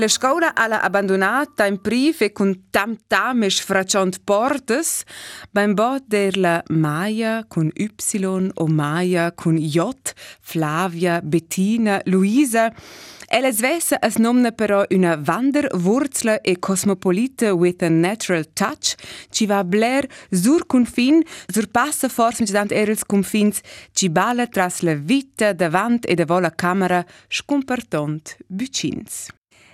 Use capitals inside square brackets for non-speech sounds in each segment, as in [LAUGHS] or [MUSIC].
La scuola alla abbandonata in priv e con tam tam e sfracciant portes, beim bot der la Maya con Y o Maya con J, Flavia, Bettina, Luisa, Ella svessa as nomna però una wanderwurzla e cosmopolita with a natural touch, ci va bler sur confin, surpassa forse mediante erels confins, ci balla tras la vita davant e davant la camera, scompartont bucins.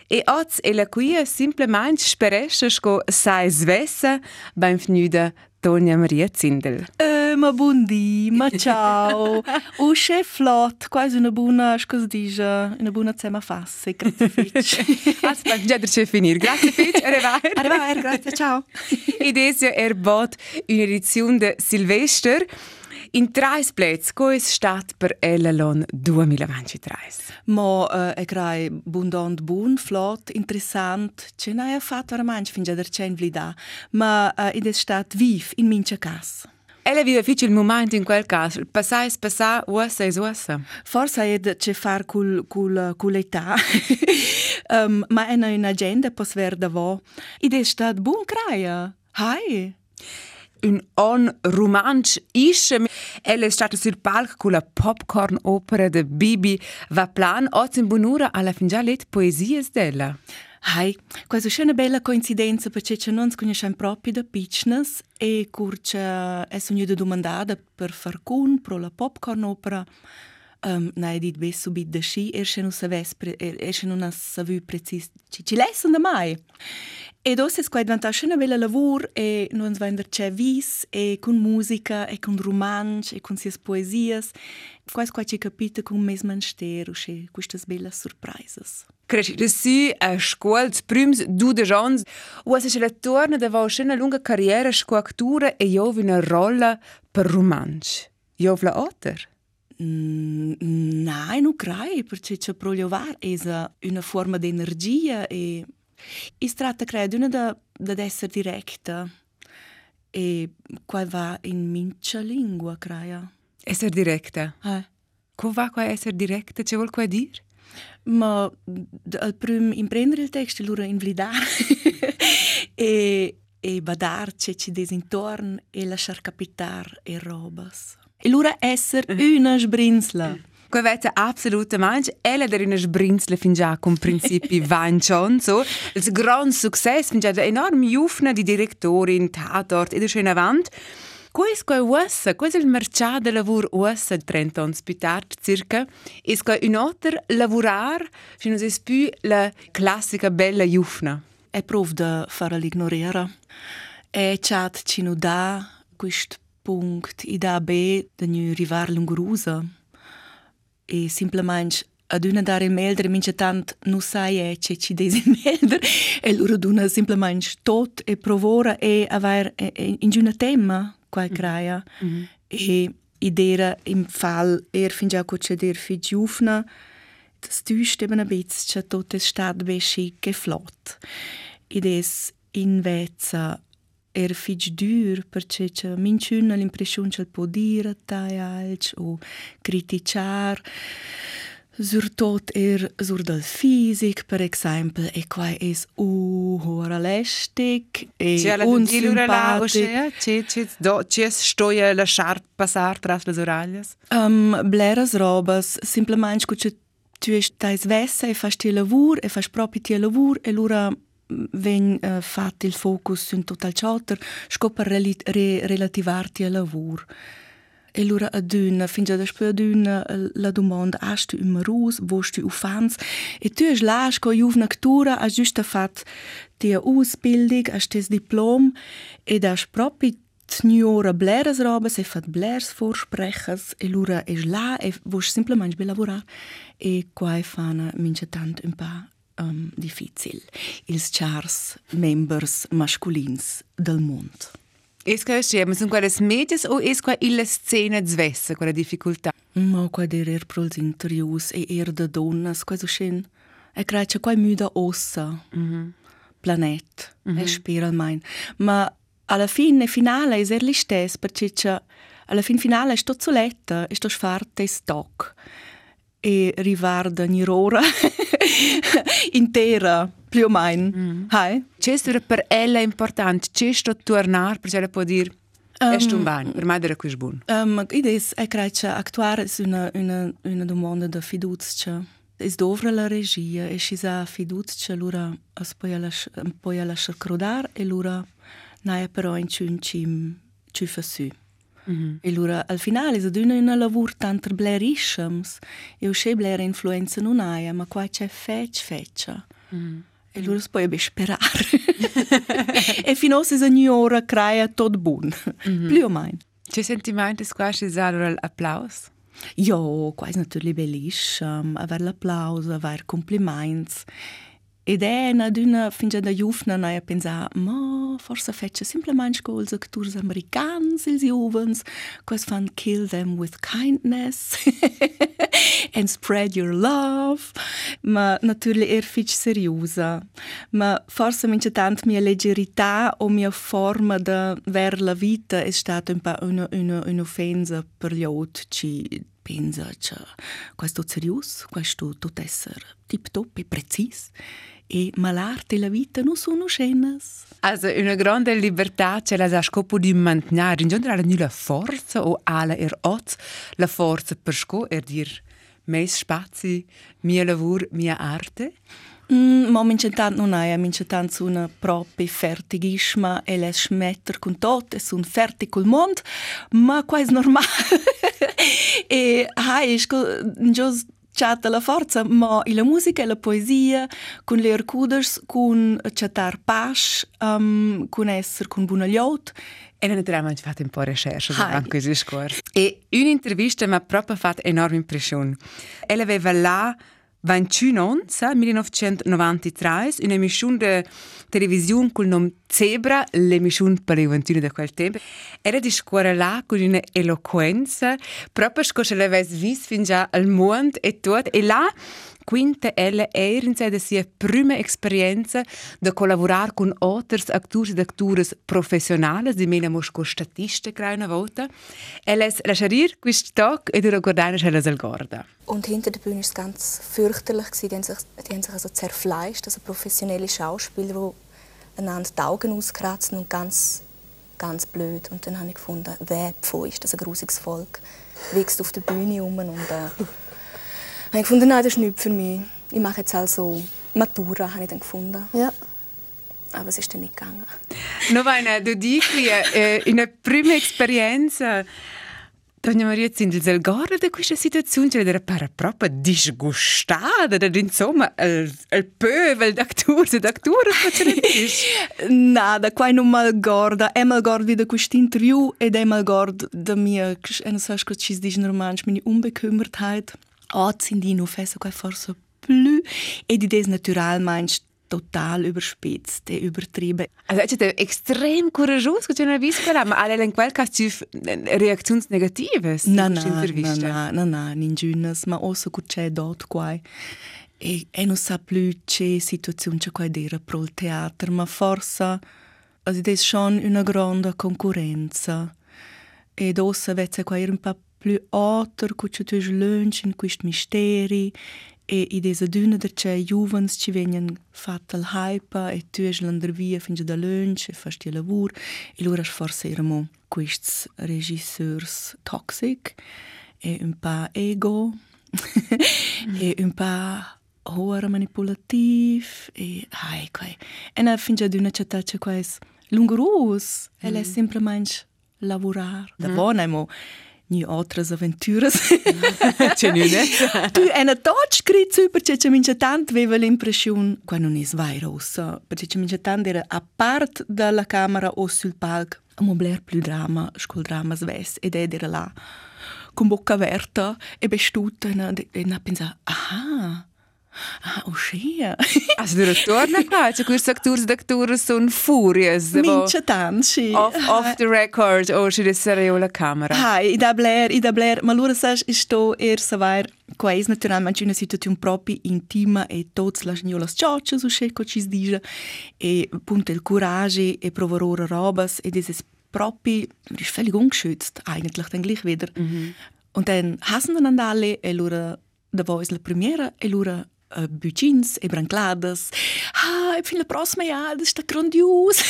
E oz e la quia simplement speresce sco sai svessa, benvenuta Tonia Maria Zindel. Eh, ma buondì, ma ciao. [LAUGHS] Usce flott, quasi una buona, cosa dice, una buona zema fasse, grazie Fitch. [LAUGHS] Aspetta, già c'è finire. Grazie Fitch, arrivare. Arrivare, grazie, ciao. Ed esio erbot un'edizione di Silvester. In 30 Plätze, Gois Stadt per Elelon 2023. Ma eh, e è grai bundant bun, flot, interessant, ce n'hai affatto veramente fin già der c'è in vlida, ma eh, in estat viv, in mincia casa. Ella vive fici il momento in quel caso, passai spassa, uassa e uassa. Forse è c'è far cul, cul, eh, cul età, [LAUGHS] um, ma è un'agenda per sver da vo. Ed è stat buon craia. Hai. Un on romansch ische. Ella è stata sul palco con la popcorn opera di Bibi Vaplan. Oggi in buon'ora alla fin già let poesie della. Hai, questa è una bella coincidenza perché non ci conosciamo proprio da piccines e curce è venuta domandata per far con pro la popcorn opera. Um, nei dit bes subit da sci, er se non saves, er se non savu precis, ci, ci lesson da mai. E dos es quai diventa una bella lavur e non ens vender c'è vis e con musica e con romanz e con sias poesias. Quais quai ci capita con mes manstero e quistas belle surprises. Creci, da si a scuola prims du de jons, o se la torna da va una lunga carriera scoactura e io una rolla per romanz. Io vla otter. Nein, non credo, perché c'è progliovar è una forma di energia e Si tratta, credo, una da, da essere diretta e qua va in mincha lingua, credo. Essere diretta? Eh. Come va qua essere diretta? C'è vuol qua dire? Ma al primo imprendere il testo, allora invalidare [LAUGHS] e, e badarci ci desintorno e lasciar capitare e robas. E allora essere una sbrinsla. Quei vete absolutamente, ella der una sbrinsle fin già con principi van schon so. Il gran successo fin già da enorme jufna di direttori in Tatort e in avant. Quais quai uassa, quais il mercato de lavur uassa 30 anni più tardi circa, es quai un alter lavorar, se non es più la classica bella jufna. È prov da fare l'ignorare. È chat ci nu da quist punct i da be da nu rivar lungurusa e semplicemente ad una dare il meldere mince tant non sai e che ci desi meldere e loro duna semplicemente tot e provora e aver e, e, in una tema qual craia mm. -hmm. e idea im fall er fin già co c'è der fi giufna das tüst eben ein bisschen tot es stat be schick e flott. Ed es in vezza er fiq dyr përçë që min qynë në l'impression që l'podirët ta jalq u kritiqar zyrtot er zurdal fizik, per exempel, e quae es uhoralestic, e unsimpatic. Që që do, që es shtoje lëshar pasar tras le zuraljes? Um, bleras robas, simplement që që tu esh tais vessa e fash tje lavur, e fash propi tje lavur, e lura ven uh, fat il focus sun total chauter sco per rel re relativarti al lavur. E lura aduna fin già despo aduna la domanda hast du immer rus wost du ufans e tu es las co juvna ctura a giusta fat tia ausbildung hast tes diplom e das propi Signora bleras robas e fat blers vorsprechas e lura es la e vos simplement be lavorar e quai fana mince tant un pa um, difficil ils chars members masculins del mond. Es che è ma sono quelle medias o es qua illa scena zvessa quella difficoltà? Ma qua der er prols interius e er da donnas qua so schön. E cracia qua müda ossa. Mm -hmm. Planet. Mm -hmm. E spera mein. Ma alla fine finale es er listes perché alla fin finale sto soletta, sto sfarte stock. e riguarda un'ora [LAUGHS] [LAUGHS] intera, più o meno. Mm. Hai? C'è per ella importante, c'è tornare, perché ella può dire Ești un bani, urmai de răcuși bun. Um, Ideea e cred că actuar este o domandă de fiduție. Este dovră la regie, e și za fiduție, lura apoi la șercrudar, e lura n-ai però în ciun cim ciu făsui. Mm -hmm. E allora al finale se dunne una lavur tanter bler ischams e usce bler influenza non aia, ma qua c'è fec feccia. Mm -hmm. E allora poi ebbe sperare. [LAUGHS] e fino a se signora crea tot bun, mm -hmm. più o meno. Ci senti mai anche quasi allora l'applauso? Jo, qua è natürlich bellisch, um, aver l'applauso, aver compliments. Ed è una d'una finge da giufna noi a pensare, ma forse faccia semplicemente che tutti gli americani, i giovani, quasi fanno kill them with kindness [LAUGHS] and spread your love. Ma naturalmente è fic seriosa. Ma forse mince tanto mia leggerità o mia forma di ver la vita è stata un po' un'offensa per gli altri pensa che questo è serioso, questo deve essere tip top e preciso e malarte la vita non sono scenas. Also una grande libertà c'è la scopo di mantenere in generale la forza o alla er oz la forza per sco er dir mai spazi, mia lavoro, mia arte. Mm, ma mincetant non hai, mincetant sono proprio fertigisma e le smetter con tutto, sono fertig col mondo, ma qua è normale. [LAUGHS] e hai, giusto chatta la forza, ma la musica e la poesia, con le arcuders, con chattar pace, um, con essere con buona liot. E naturalmente fatto un po' di ricerca durante questo discorso. E un'intervista mi ha proprio fatto enorme impressione. Ella aveva là 21 ans, 1993, un'emissione di televisione col nome Zebra, l'emissione per le 21 di quel tempo. Era di scuola là con un'eloquenza, proprio come se l'avesse visto fin già al mondo e tutto. E là Quinta ella era in la sua prima esperienza di collaborare con altri attori e attori professionali, di me mosco statistica una volta. Ella lascia ir questo tag e du guardare ella al gorda. Und hinter der Bühne war es ganz fürchterlich. Die haben sich, die haben sich also zerfleischt, also professionelle Schauspieler, einander die Augen auskratzen und ganz, ganz blöd. Und dann habe ich gefunden, wer ist das ein grusiges Volk, wächst auf der Bühne um und äh, [LAUGHS] habe ich gefunden, nein, das ist nichts für mich. Ich mache jetzt also Matura, habe ich dann gefunden. Ja. Aber es ist dann nicht gegangen. Novana, du dici eh, in una prima esperienza Dona Maria Zindel del Gorda di questa situazione ci era proprio disgustata da insomma il, il pövel d'actore d'actore Nada, qua non mal gorda, è mal gorda da questo interview ed è mal gorda da mia, e non so che ci dice normalmente, meine Unbekümmertheit. anziehen die noch fest forse plus. E di des natural meinst total überspitzt übertrieben. Also è stato extrem coraggioso che visto quella, ma in quel caso reazioni negative? No, no, no, no, no, ningunas, ma osso che c'è dot qua. E, e non sa più che situazione c'è qua dire pro il teatro, ma forse also, è schon una grande concorrenza. E ossa vece qua un po' più alter, cu ci tu lunch in quist misteri e i desa duna der c'è juvens ci venien fatta il hype e tu es l'ander via finge da lunch e fasti lavur e lura forse eramo quists regisseurs toxic e un pa ego [LAUGHS] e un pa hoher manipulativ e hai quai e na finge d'una città c'è quais lungurus mm. e è semplicemente lavorar da mm. buona mo ni otras aventuras. [LAUGHS] [LAUGHS] C'è nune. tu è una tot scritto super c'è c'è mince tant aveva l'impressione qua non è vai rossa perché tant era a part dalla camera o sul palco a mobler più drama scol drama sves ed era là con bocca aperta e bestuta e, e na pensa aha Ah, ušija. Aš turiu turną pačią, kur sektūrus, daktūrus un fūrijas. Minčia tan šį. Off, off the record, o šį reserėjau la kamerą. Ha, i da blair, i da blair, malurasas isto ir savair. Quais naturalmente una situazione um propria intima e tots las gnolas cioccias o che ci si dice e punto il coraggio e provare ora robas e dieses propri ist völlig ungeschützt eigentlich dann gleich wieder. Mhm. Und dann hassen dann alle e lura da wo ist la premiera e lura uh, bucins e brancladas. Ah, e fin la prossima ja, das sta grandios.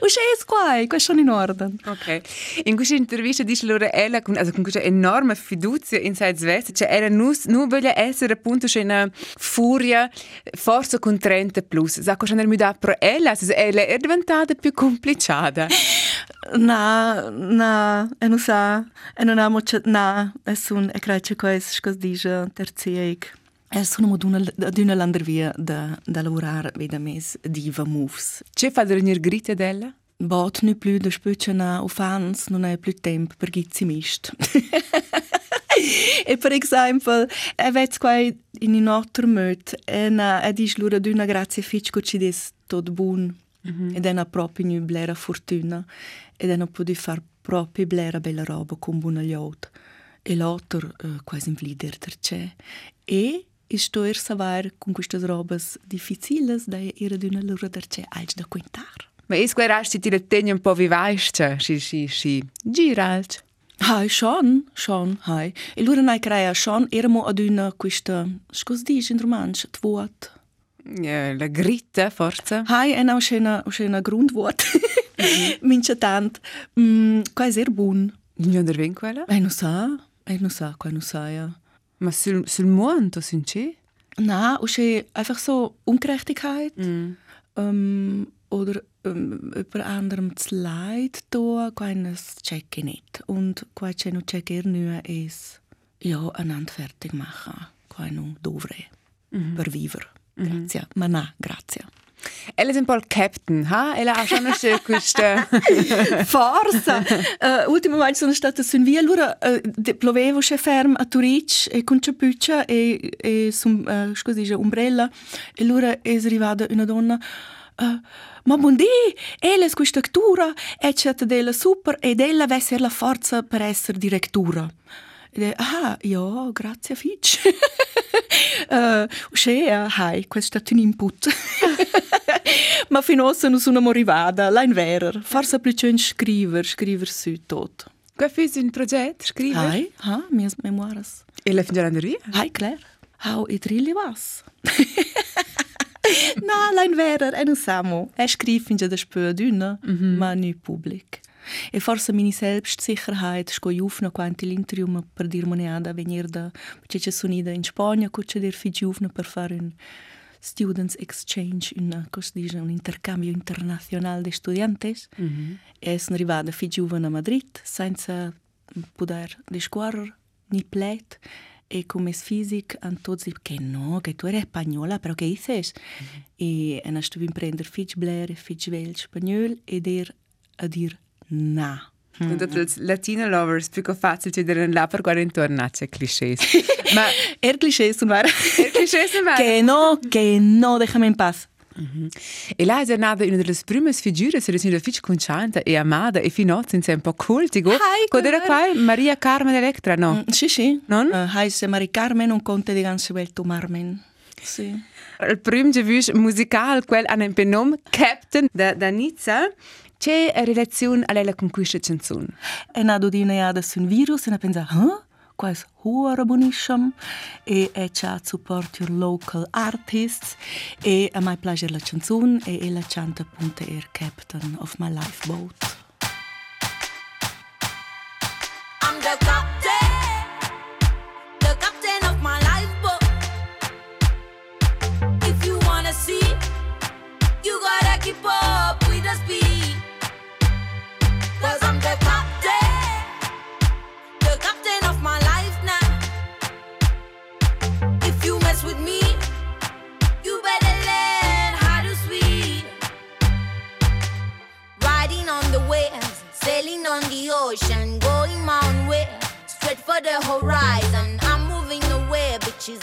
o es qua, questo in ordine. Ok. In questa intervista dice loro ella con, also, con questa enorme fiducia in sé Svezia, cioè era nus, nu voglia essere appunto una furia forza con 30 plus. Sa cosa nel muda pro ella, se ella è diventata più complicata. Na, na, e non sa, e non amo, na, e sun, e credo che questo dice terzieg. E sono ad una landervia da, da lavorare, veda mes diva moves. Che fa da venire gritte della? Bot non più da spöcciana o fans, non è più tempo per gizzi mist. [LAUGHS] e per esempio, e vets quai in un altro mod, e na, e dis lura d'una fitch co ci des tot bun. Mm -hmm. Ed è una proprio nu blera fortuna. Ed è una podi far proprio blera bella roba con buona liot. E l'altro, uh, quasi in vlider terce. E Isto ir saber com estas robas difíceis, daí ir de uma lura de arce alge da quintar. Mas isso que acho que tira tenha um pouco vivaista, si, si, si, giralt. Hai, schon, schon, hai. E lura nai crea schon, eramo ad una questa, scus dici in romansch, tvuat. Eh, la gritta, forse. Hai, è una scena, scena grundvuat. [LAUGHS] Mince tant. Mm, qua è ser bun. Non dervin quella? Eh, non sa, eh, non sa, qua non sa, ja. Ma sul, sul Mond, sind Sie? Nein, es ist einfach so Ungerechtigkeit. Mm. Ähm, oder ähm, über anderem das Leid tun, das checke ich nicht. Und das checke ich nicht, ist ja, einander fertig machen. Das dovre. -hmm. Per -hmm. Grazie. Ma no, grazie. Ella è un po' il captain, ha? Ella ha schon eine questa... Forza! uh, ultimamente sono stata su via, allora uh, ploveva c'è ferm a Turic e con capuccia e, e su, uh, scusi, dice, umbrella e allora è arrivata una donna uh, ma buondì, ella è questa lettura e c'è della super ed ella deve essere la forza per essere direttura. Ed ah, ja, grazie Fitch. [LAUGHS] uh, [LAUGHS] Usce, hai, questo è un input. [LAUGHS] Ma finora non sono arrivata, la in. Forse più che scrivere, scrivere su tutto. Che fai un progetto, scrivere? Hai, ah, mie memoirs. E la fingerà di via? Hai, Claire. How it really was. [LAUGHS] no, la in e non siamo. E scrive già da spö d'una, mm -hmm. ma non pubblico. E forse mini Selbstsicherheit sco jufna quanti l'intrium per dir moneada venir da perché c'è sonida in Spagna co c'è dir figi jufna per fare un students exchange un dice un intercambio internazionale di studiantes mm -hmm. e sono arrivata figi jufna a Madrid senza poter discorrere ni plet e come es fisic han tots que no, que tu eres española, però que dices? Mm -hmm. E en estuve in prender fig bler fig vel spagnol e dir a dir Na. Mm. Und als Latina Lovers più facile ci dire là per guardare intorno c'è clichés. [LAUGHS] Ma er clichés non vero? Er clichés non vero? Que no, que no, déjame en paz. Mm -hmm. E là è nata una delle prime figure, se è fitch concianta e amata e fino a oggi un po' cultico. Quando era qua Maria Carmen Electra, no? Mm, sì, sì. Non? Uh, Heise Maria Carmen un conte di ganze Welt um Armen. Sì. Il primo musical, quel hanno un nome Captain da, da Nizza. C'è relazione alla con questa canzone? E nato di una jada su un virus e ne pensa, huh? Qua è huara bonisham e è c'ha support your local artists e a mai piace la canzone e ella canta appunto er captain of my lifeboat. I'm the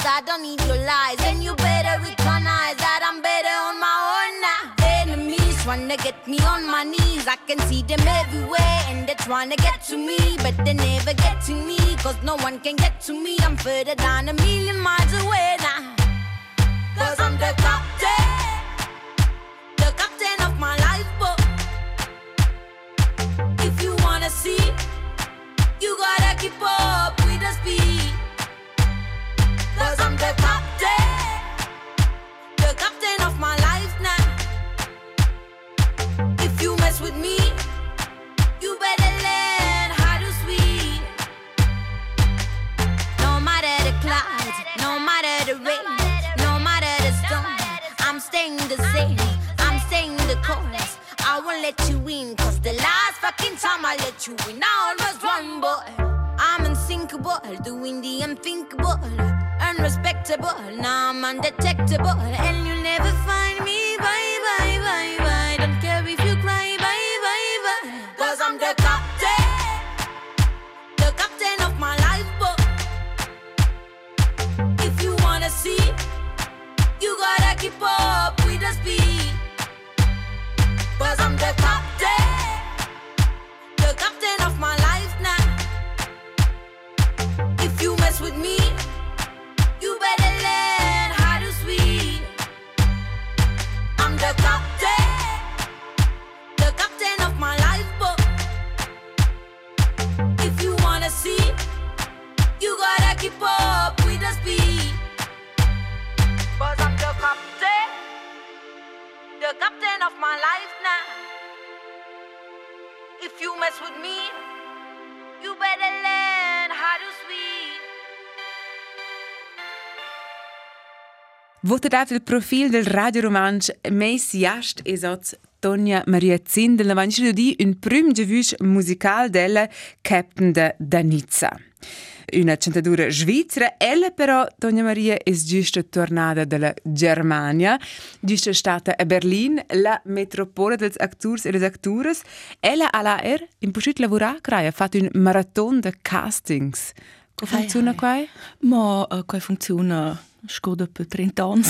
I don't need your lies, and you better recognize that I'm better on my own now Enemies to get me on my knees. I can see them everywhere and they're trying to get to me, but they never get to me. Cause no one can get to me. I'm further down a million miles away now. Cause I'm the captain, the captain of my lifeboat. Oh. If you wanna see, you gotta keep up let you in. Cause the last fucking time I let you in, I almost won, but I'm unsinkable, doing the unthinkable, unrespectable. Now I'm undetectable, and you'll never find me. Bye, bye, bye, bye. Don't care if you cry, bye, bye, bye. Cause I'm the captain, the captain of my life, but if you wanna see, you gotta keep up with the speed. Cause I'm keep up with the speed. Cause I'm the captain, the captain of my life now. If you mess with me, you better learn how to swim. Votat il profil del Radio Romansch meis jast esot Tonia Maria Zindel na vanci di un prim gevusch musical della Captain de Danizza. Una cantadura svizzera, ella però, Tonia Maria, è giusto tornata dalla Germania, giusto stata a Berlin, la metropole degli actors e delle actores. Ella alla er, in pochit lavorare, ha fatto un marathon di castings. Come funziona qua? Ma uh, qua funziona scoda per 30 anni.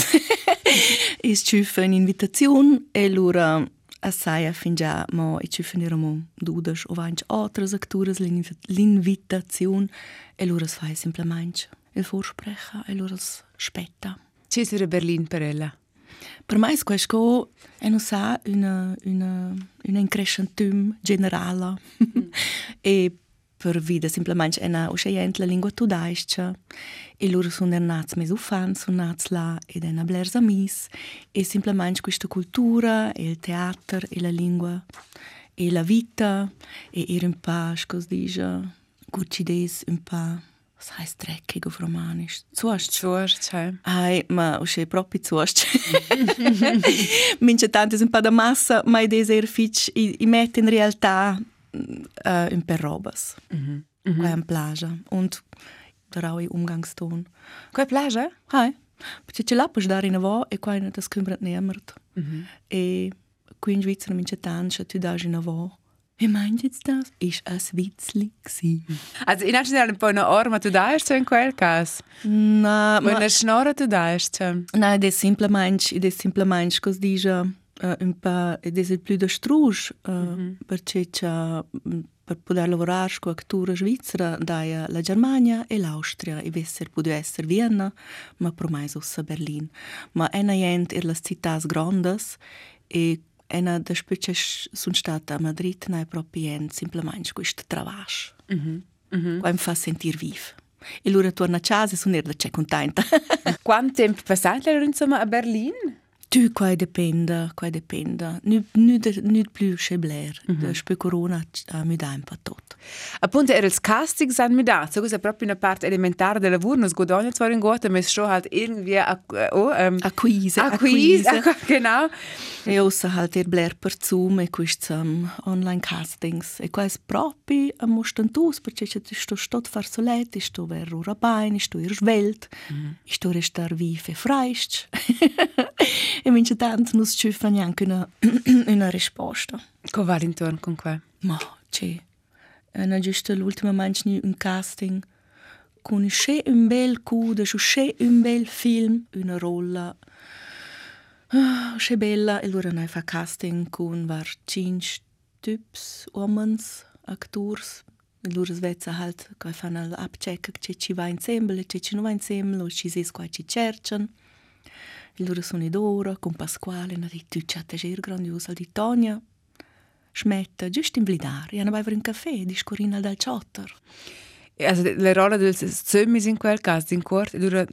e ci fa un'invitazione e allora assai fin già ma e ci finiremo dudas o vanch altre actores l'invitazione e allora es fai semplicemente il vorsprechen e allora es spetta. Ci sarà Berlin per ella. Per me è questo è non sa una una una increscentum generale [LAUGHS] e per vida semplicemente è una uscente la lingua tedesca e loro sono nati mes ufan sono nati là ed è una blers amis e semplicemente questa cultura e il teatro e la lingua e la vita e ir un po' scos dice curcides un po' was heißt dreckig auf romanisch zuerst Zuerst, cioè. Ai, ma usce proprio zuost. [LAUGHS] Mince tanto un po' da massa, ma idee ser fitch i, i mette in realtà äh, im Perrobas. Mhm. Mhm. Kaj je plaža und dravi umgangston. Kaj je plaža? Haj. Perché ce l'ha per dare in avò e qua non ti scrivere nemert. Mm-hmm. E qui in Svizzera mi c'è tanto, tu dai in avò. Wie meint jetzt das? Ist es witzlig gsi? Also in erster Linie bei einer Arme, du da hast in Quellgas. Na, bei einer Schnorre, du da hast Nein, das simple meinst, das simple meinst, dass diese uh, un po' ed è più da uh, mm -hmm. perché c'è per poter lavorare con actura svizzera da la Germania e l'Austria e vesser può essere Vienna ma promais a Berlin ma è una gente in le città grandes e una da specie sono stata a Madrid non è proprio semplicemente questo travascio mm -hmm. mm -hmm. mi fa sentire vivo e allora torna a casa e sono c'è contenta Quanto tempo passate insomma a Berlin? Tu, qua dipende, qua dipende. Nu, nu, nu più c'è Blair. Mm -hmm. Dopo Corona mi dà un po' tutto. Appunto, era il casting san mi dato, questa è proprio una parte elementare del lavoro, non sgodogna zwar in Gott, ma schon halt irgendwie oh, um, Acquise, acquise, genau. [LAUGHS] E ossa halt er Blair per Zoom e questi um, online castings. E qua è proprio a mostantus, perché c'è sto stot far solet, sto ver ora bain, sto ir svelt, mm -hmm. sto restar viv e freist. [LAUGHS] e mince tanto non ci fa neanche una, una risposta. Come va intorno con qua? Ma c'è. È giusto l'ultima manchni un casting con c'è un bel cude, c'è un bel film, una rolla. Ah, c'è bella e allora noi fa casting con var cinque typs, uomens, actors. E loro svezza halt, che fanno l'abcheck che ci va insieme, e ci non va insieme, o ci si qua ci cercano. E loro sono d'ora, con Pasquale, una di tutte le grandiosa di Tonia. Schmetta, giusto in blidar, e hanno bevuto un caffè, di scorina dal ciotter. Also le rolle del zömmis in quel caso, in corte, dura...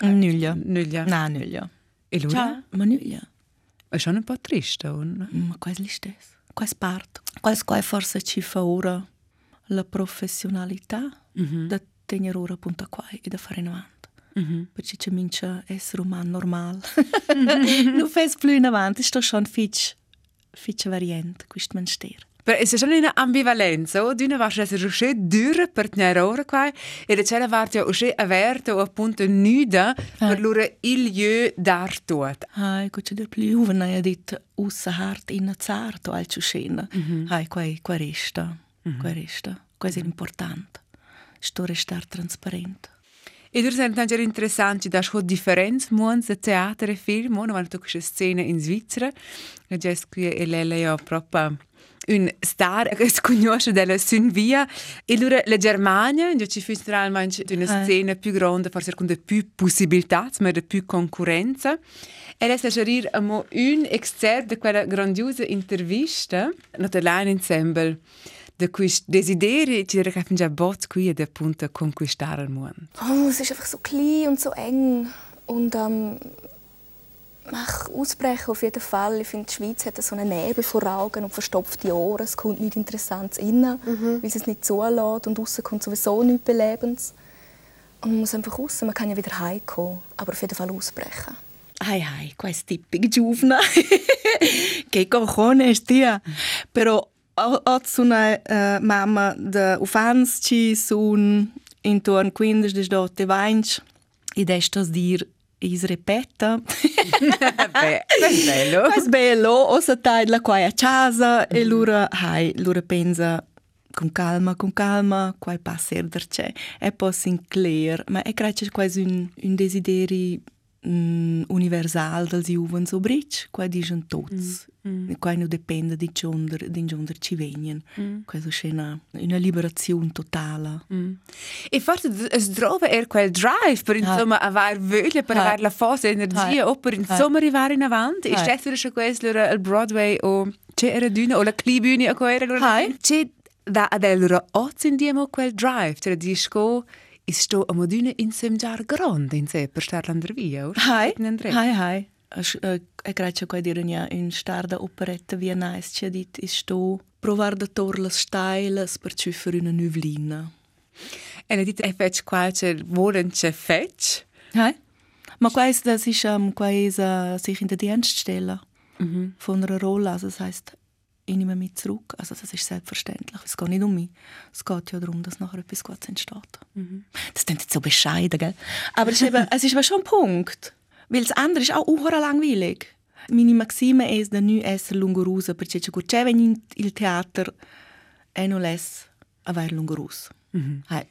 Nulla. Nulla. No, nulla. E allora? Ciao, ma nulla. È schon un po' triste, non? Ma quasi lo stesso. Quasi parte. Quasi qua forse ci fa ora la professionalità mm -hmm. da tenere ora appunto qua e da fare in avanti. -hmm. Perché ci comincia a essere umano normale. [LAUGHS] non fai più in avanti, sto schon fitch, fitch variante, questo ministero. Per è schon una ambivalenza, o d'una va essere uscì dura per tenere ora qua e c'è la vartia uscì aperta o appunto nuda per loro il lieu dar tot. Hai, c'è del più giovane ha detto ussa hart in zarto al ciuscena. Hai, qua qua resta. Qua resta. È importante. Sto restare trasparente. E dur sind dann interessant, da scho differenz muons de teater e film, no vanno queste scene in Svizzera. E già qui e lei ja proprio un star che si conosce della Sunvia e allora la Germania già ci fu generalmente una scena più grande forse con più possibilità ma più concorrenza e rir amo un excerpt di quella grandiosa intervista Natalain Ensemble de quist desideri ci rechnen già bot qui ed appunto conquistare il mondo. Oh, es ist einfach so klein und so eng. Und ähm, mach ausbrechen auf jeden Fall. Ich finde, die Schweiz hat so eine Nebel vor Augen und verstopfte Ohren. Es kommt nichts Interessantes rein, weil es es nicht zulässt. Und außen kommt sowieso nichts Belebendes. Und man muss einfach raus. Man kann ja wieder heimkommen, aber auf jeden Fall ausbrechen. Ai ai, questo tipico giovane. [LAUGHS] che cojones, tia. Però ho una uh, mamma de ufans ci sun intorno 15 dote vains ed estos dir is repeta. Beh, è bello. [LAUGHS] È bello, o sa tai la qua a casa e lura hai, lura pensa con calma, con calma, quai passer derce. E poi Sinclair, ma è crece quasi un, un desideri mm, universal dels juvens o bric, quai digen tots. Mm. Quai non dipende di gionder, di gionder ci venien. Mm. Quasi scena, una liberazione totale. Mm. E forse es trova er quel drive per insomma aver voglia per Hai. aver la forza energia o per insomma arrivare in avanti. E Hai. stesso questo il Broadway o c'è era d'una o la Clibühne a quella Hai. c'è da ad allora oz indiamo quel drive, cioè di sco is sto a modune in sem jar grande in se per star l'andre via? Hai, hai, hai. E crece quai dire ja in starda operetta via c'è dit is sto provar da tor las steiles per ciufer una nuvlina. E le dite e fetch qualche volen c'è fetch. Hai? Ma quais das ist um, quais uh, sich in der Dienst stellen Mhm. von einer Rolle, also das heißt ich nehme mich zurück, also das ist selbstverständlich, es geht nicht um mich, es geht ja darum, dass nachher etwas Gutes entsteht. Das klingt jetzt so bescheiden, gell? Aber es ist, eben, [LAUGHS] es ist schon ein Punkt, weil das andere ist auch unheuer langweilig. Meine Maxime è da non essere lungorusa, perché c'è c'è in il teatro e non less aver lungorusa. Hai.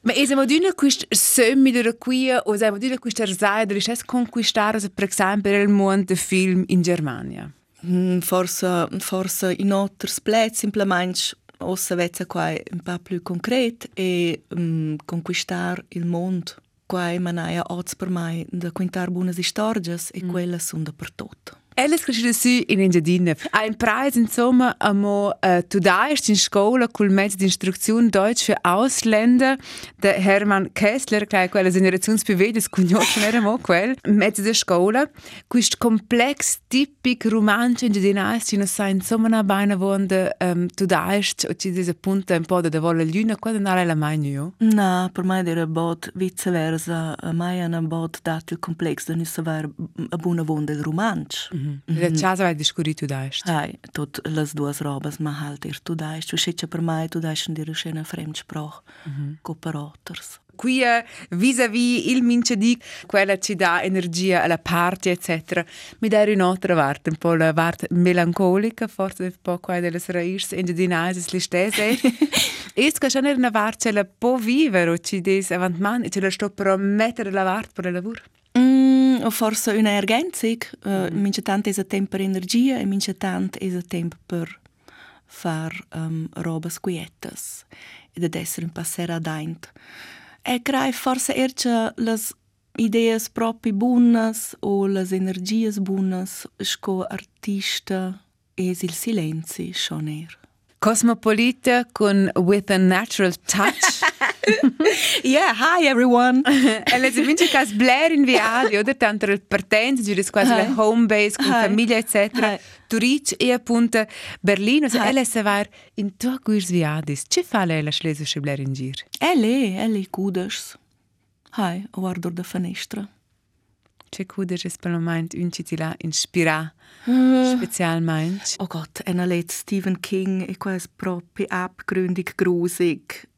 Ma e siamo d'una quist sömmi della qui o siamo d'una quist ersai della stessa conquistare per esempio il mondo del film in Germania. Mm, Forse, forse in altri plezzi simplemente ossa vezza qua un po' più concret e um, conquistar il mondo quai manaja ods per mai da contar bunas historias e mm. quella sun da per tutto. Elles crescere su in Engiadina. Ein Preis insomma amo uh, tu daist in scola col mezzo di istruzione Deutsch für Ausländer der Hermann Kessler, è quella generationsbewegung, conosce era mo quel, mezzo di scola, quist complex tipic romanzo Engiadina ci non sa insomma una baina vonde um, tu daist o ci dice appunto un po' da volle luna, quando non la mai nu. Na, per mai era bot viceversa, mai una bot dato il complex da non saper a buona del romanzo. Mm -hmm. Mhm. Čas vajdiš, kuri tu daš. Aj, tudi las duas robas mahaltir tu daš, všeč per maj tu daš, ndir še na fremč proh, uh -huh. ko paroters. Qui è vis-à-vis il mince di quella ci dà energia alla parte, eccetera. Mi dai un'altra parte, un po' la parte melancolica, forse un po' quella delle raíces indigenese, le stesse. e che c'è una parte che la può vivere, ci dice avanti, man, e ce la sto per mettere la parte per il lavoro. O forse una ergänzung. Uh, mm. Mince tant es a temp per energia e mince tant es a temp per far um, robas quietas ed essere un passer adaint. E crai forse erce las ideas propi buonas o las energias buonas sco artista es il silenzi schon er. Cosmopolita con With a Natural Touch [LAUGHS] [LAUGHS] yeah, hi everyone! e le vince che Blair in viaggio, oder? Tanto il partenza, giù quasi la home base con Hi. famiglia, eccetera. Hi. Turic e appunto Berlino. Hi. ella se va in tua guis viadis, ce fa lei la schlesische Blair in gir? Ele, ele cudas. Hai, guardo da finestra. cudes es per il moment un ci ti la inspira Uh, specialmente. oh Gott, en let Stephen King e quas proprio abgründig grusig.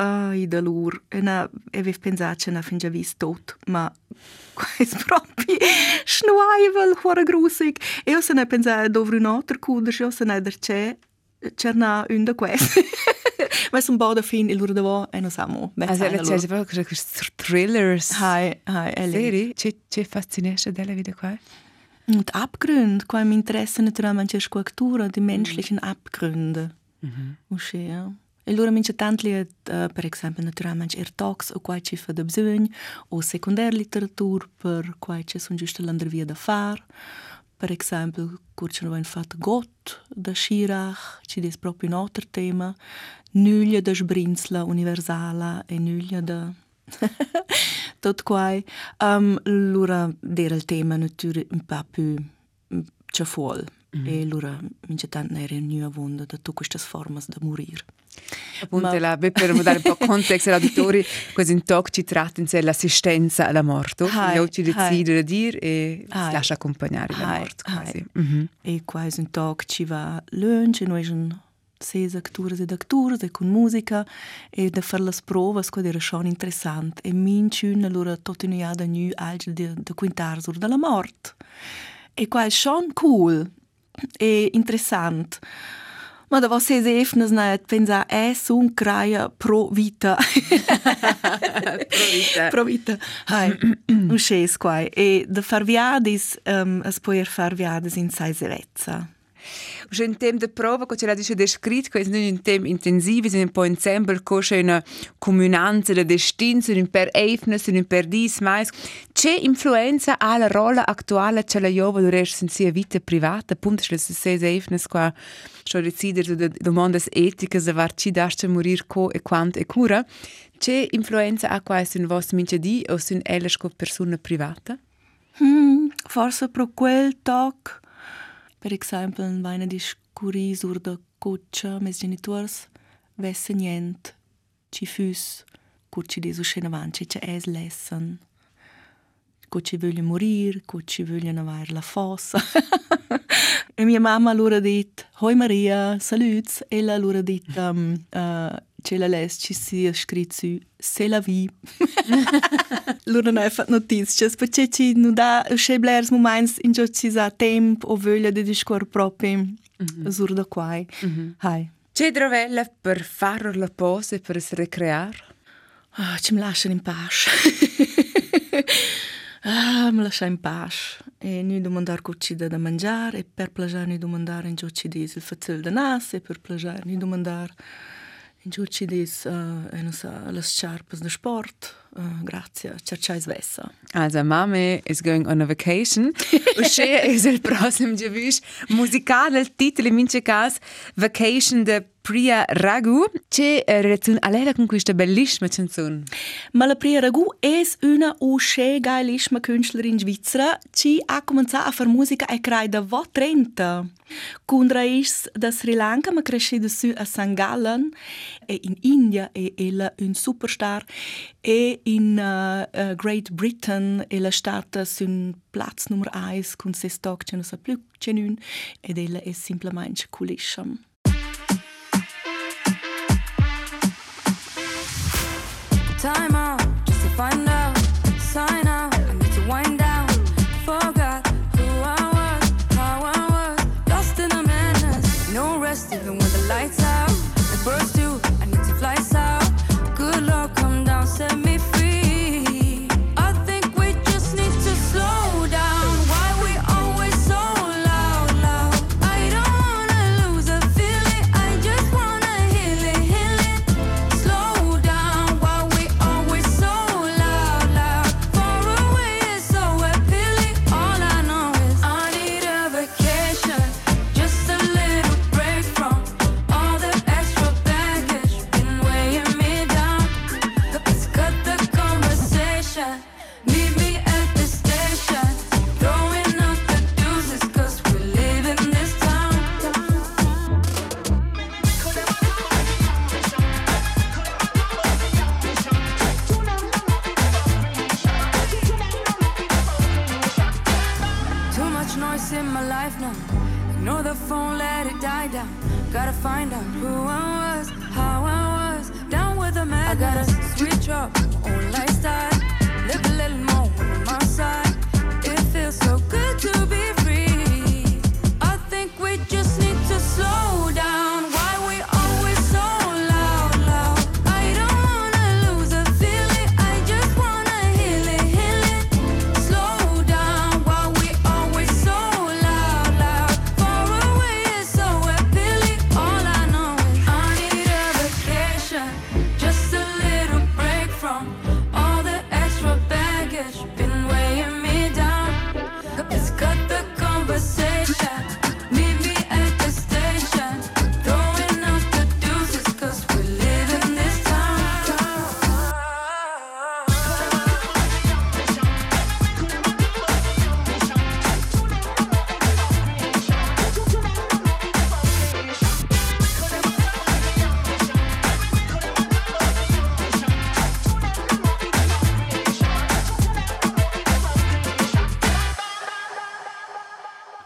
Ai da lur, e na, e avevo pensato che na fin già visto tot, ma [LAUGHS] quas proprio schnuaivel, huora grusig. E io se ne pensavo dove un altro cuder, io se ne der c'è, c'è na un da quest. [LAUGHS] ma sono un po' da fin, e lur da vo, e non siamo. Also, le c'è proprio questi thrillers. Hai, hai, e. Seri, c'è c'è fascinesce della vita qua? Und Abgründe, qua mi interessa naturalmente la scultura, die menschlichen Abgründe. Mhm. Usci, ja. Allura mincha tantliet, uh, per exempel, naturalmente er tox o quai ci fa da bsögn, o secundär literatur per quai ci sun giusta l'andervia da far, per exempel, curci no vain fat got da Schirach, ci des proprio un otter tema, nulja da sbrinsla universala e nulja da... [LAUGHS] tot quai. Um, lura der il tema naturalmente, un pa più ciafuol. Mm. E allora mi c'è tanto era vonda da tutte queste forme da morire. Appunto, Ma- la, per dare un po' contesto agli auditori, [LAUGHS] questo in talk ci tratta in sé l'assistenza alla morte. Hai, Io ci decido di dire e si Hai. lascia accompagnare la Hai, morte hai. quasi. Mhm. E quasi un talk ci va lunch e noi sono sei actores ed actores e con musica e da fare le prove che era schon interessant e minciun allora tutto in da nu alge de quintar sur della mort e qua è schon cool e interessant. Ma da was se efnes net pensa es un craia pro vita. pro vita. [LAUGHS] pro vita. Hai, un [CLEARS THROAT] sces quai. E de farviadis, um, es poer farviadis in sai sevezza. Že in tem, da prova, kot radi še deš kritko, in in tem intenzivi, in po ensemble, ko še in comunanza, la destinza, in per eifnes, in per dis, mais. C'è influenza alla rola attuale, c'è la jova, do res in sia vita privata, punto, c'è se sei eifnes qua, c'è decidere da domandas etiche, se varci daste morir co e quant e cura. C'è influenza a qua sun vostra mince di o sun elas co persona privata? Hmm, forse pro quel toc per esempio, in vaina di scuri sur da coccia, mes genitors, vesse nient, ci fus, curci di suscena avanti, ci es lessen. Cucci voglio morir, cucci voglio avere la fossa. [LAUGHS] e mia mamma allora dit, hoi Maria, saluts, e la allora dit, um, uh, ce la les ci sia scritto su, c'est la vie. Lura non ha fatto notizie, perché ci non dà c'è blers moments in cui ci sa tempo o voglia di discutere proprio sur da quai. Hai. C'è drovella per fare la pose e per si recreare? Ah, ci mi lasciano in pace. ah, mi lascia in pace. E noi domandare cosa da da mangiare e per piacere noi domandare in giù ci dice il fazzel da nas e per piacere noi domandare Giuci dis uh, eh, uh, e las charpas de sport. Uh, grazie, cercais vessa. Also, Mame is going on a vacation. [LAUGHS] Usche is e il prosim gewisch musical, il titolo in mince cas Vacation de Priya Raghu. C'è relazione a lei con questa bellissima canzone. Ma la Priya Ragù è una usce geilissima Künstlerin svizzera, ci ha cominciato a fare musica e crea da vo 30. Con raiz da Sri Lanka, ma cresciuta su a St. Gallen e in India è ella un superstar e in uh, uh, Great Britain ella stata su un platz numero 1 con se stock che non sa più c'è un ed ella è semplicemente coolissima. Time out, just to find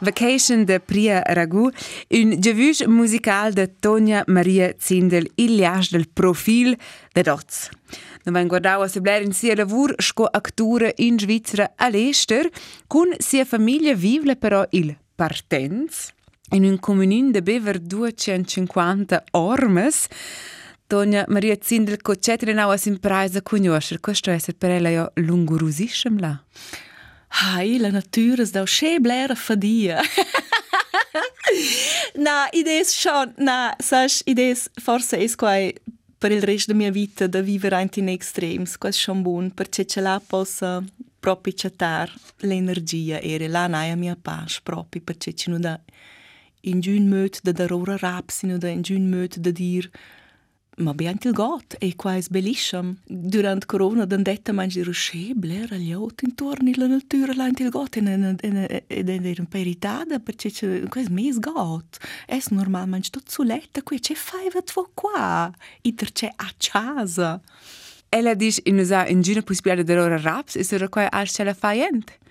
Vacation de Priya Ragou, une devuche musicale de Tonja Maria Zindel, il liage del profil de Dots. Noi abbiamo guardato a Sebler in sia lavoro con attore in Svizzera all'estero, con sia famiglia vive però il partenz, in un comune di bever 250 ormes, Tonja Maria Zindel, ko četrinava simprajza kunjošer, ko što je se prelejo lunguruzisem la? Hai, [LAUGHS] la natura da sche blera fadia. na, idees schon, na, sas, idees forse es quai per il resto della mia vita da vivere anche in extrems, questo è schon buon, perché ce la possa proprio chattar l'energia e la naia mia pace proprio, perché ci non da in giun möt da darora raps, in da in giun möt da dir ma be anche il got e qua è bellissimo. Durante Corona dan detta mangi di rusce, blera gli ot intorno alla natura là il got ed è un po' irritata perché c'è questo mes got. È normale mangi tutto su letta qui c'è fai vat vo qua. Iter c'è a casa. Ella dice in usa in gina possibilità de loro raps e sera qua al ce la faiente. In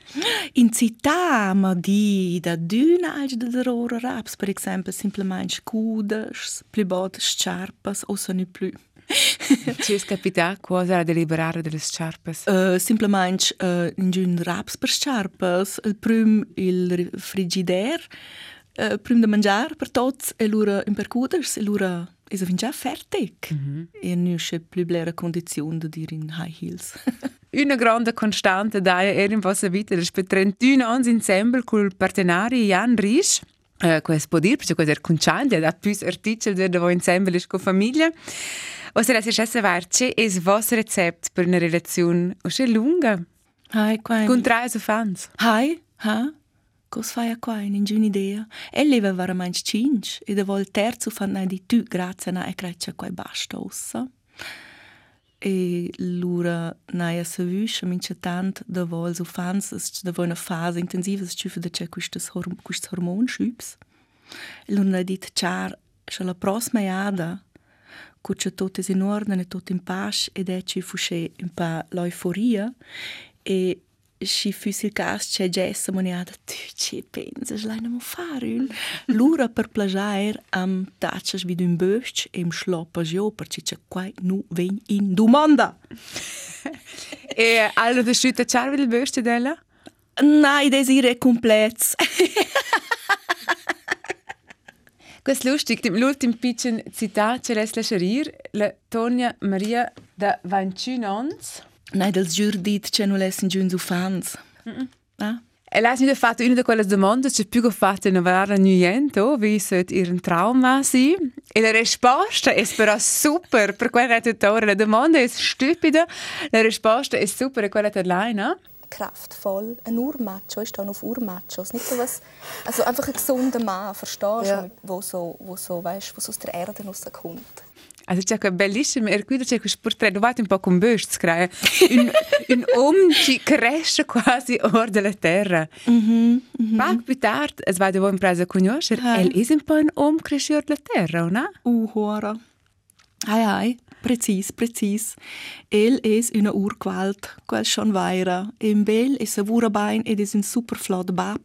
città, ma di da d'una als da darora raps, per esempio, semplicemente scudas, più bot sciarpas o sono più. Ci es [LAUGHS] capita cosa a deliberare delle sciarpes. Uh, semplicemente uh, in giun raps per sciarpas, il prim il frigider, uh, prim da mangiare per tots e l'ura in percuders e l'ura è già fertig. Mm -hmm. E non c'è più blera condizione di dire in high heels. [LAUGHS] Una grande constante da era in vostra vita, per 31 anni insieme con il partenario Jan Risch. Uh, questo può dire, perché questo è conciante, da più articoli da voi insieme con la famiglia. O se la si scesse varce, è il vostro recept per una relazione o se lunga? Hai, qua. Con tre fans. Hai, ha? Cos fai a qua, in giù un'idea? E leva veramente cinque, e da vol terzo fan di tu, grazie a e creccia qua basta ossa. E l'ura naia se vuscia mince tant da vol so fans, da vol una fase intensiva, se ciufa da c'è quistes hormon schüps. E l'ura ha dit char, c'è la prossima iada, cu c'è tot es in ordine, tot in pace, ed è ci fusce un pa l'euforia, e și fusilcas ce gessa moniada tu ce pensas lai namo far un lura per plagiar am tachas vid un bösch e im schloppas jo per ci ce quai nu ven in domanda e allora de schütte charvi il bösch della Nein, das ist komplett. Questo è lustig, l'ultimo piccolo citato che resta a Tonja Maria da 21 anni Nein, das giur dit c'è non lessen giun su fans. Mm -mm. Ah? E lei ha fatto una di quelle domande che più fatta in vera niente, wie sollte ihr Trauma sein? E la risposta è però super, per quella redattore. La domanda è stupida, la risposta è super, quella è lei, no? kraftvoll, ein Urmacho, ich stehe auf Urmachos, nicht so was, also einfach ein gesunder Mann, verstehst du, Ja. wo so, wo so, weißt, was aus der Erde rauskommt. Also c'è quel bellissimo, e qui c'è questo portretto, un po' con Bösch, un, un uomo che cresce quasi ora della terra. Mhm. Poco più tardi, es vai da voi in presa a conoscere, Ah. el è un po' un uomo cresciuto della terra, no? Uh, hora. Ai, ai, precis, precis. El es una urqualt, quel schon weira. Im bel es a vura bain ed es un super flot bab.